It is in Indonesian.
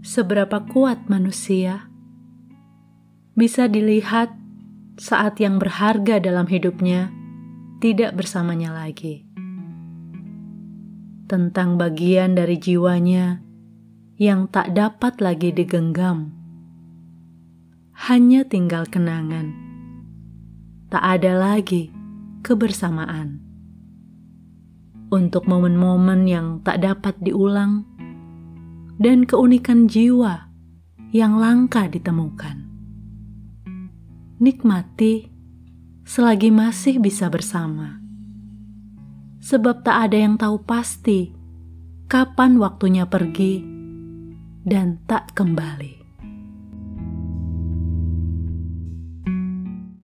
Seberapa kuat manusia bisa dilihat saat yang berharga dalam hidupnya tidak bersamanya lagi. Tentang bagian dari jiwanya yang tak dapat lagi digenggam, hanya tinggal kenangan. Tak ada lagi kebersamaan. Untuk momen-momen yang tak dapat diulang dan keunikan jiwa yang langka ditemukan. Nikmati selagi masih bisa bersama, sebab tak ada yang tahu pasti kapan waktunya pergi dan tak kembali.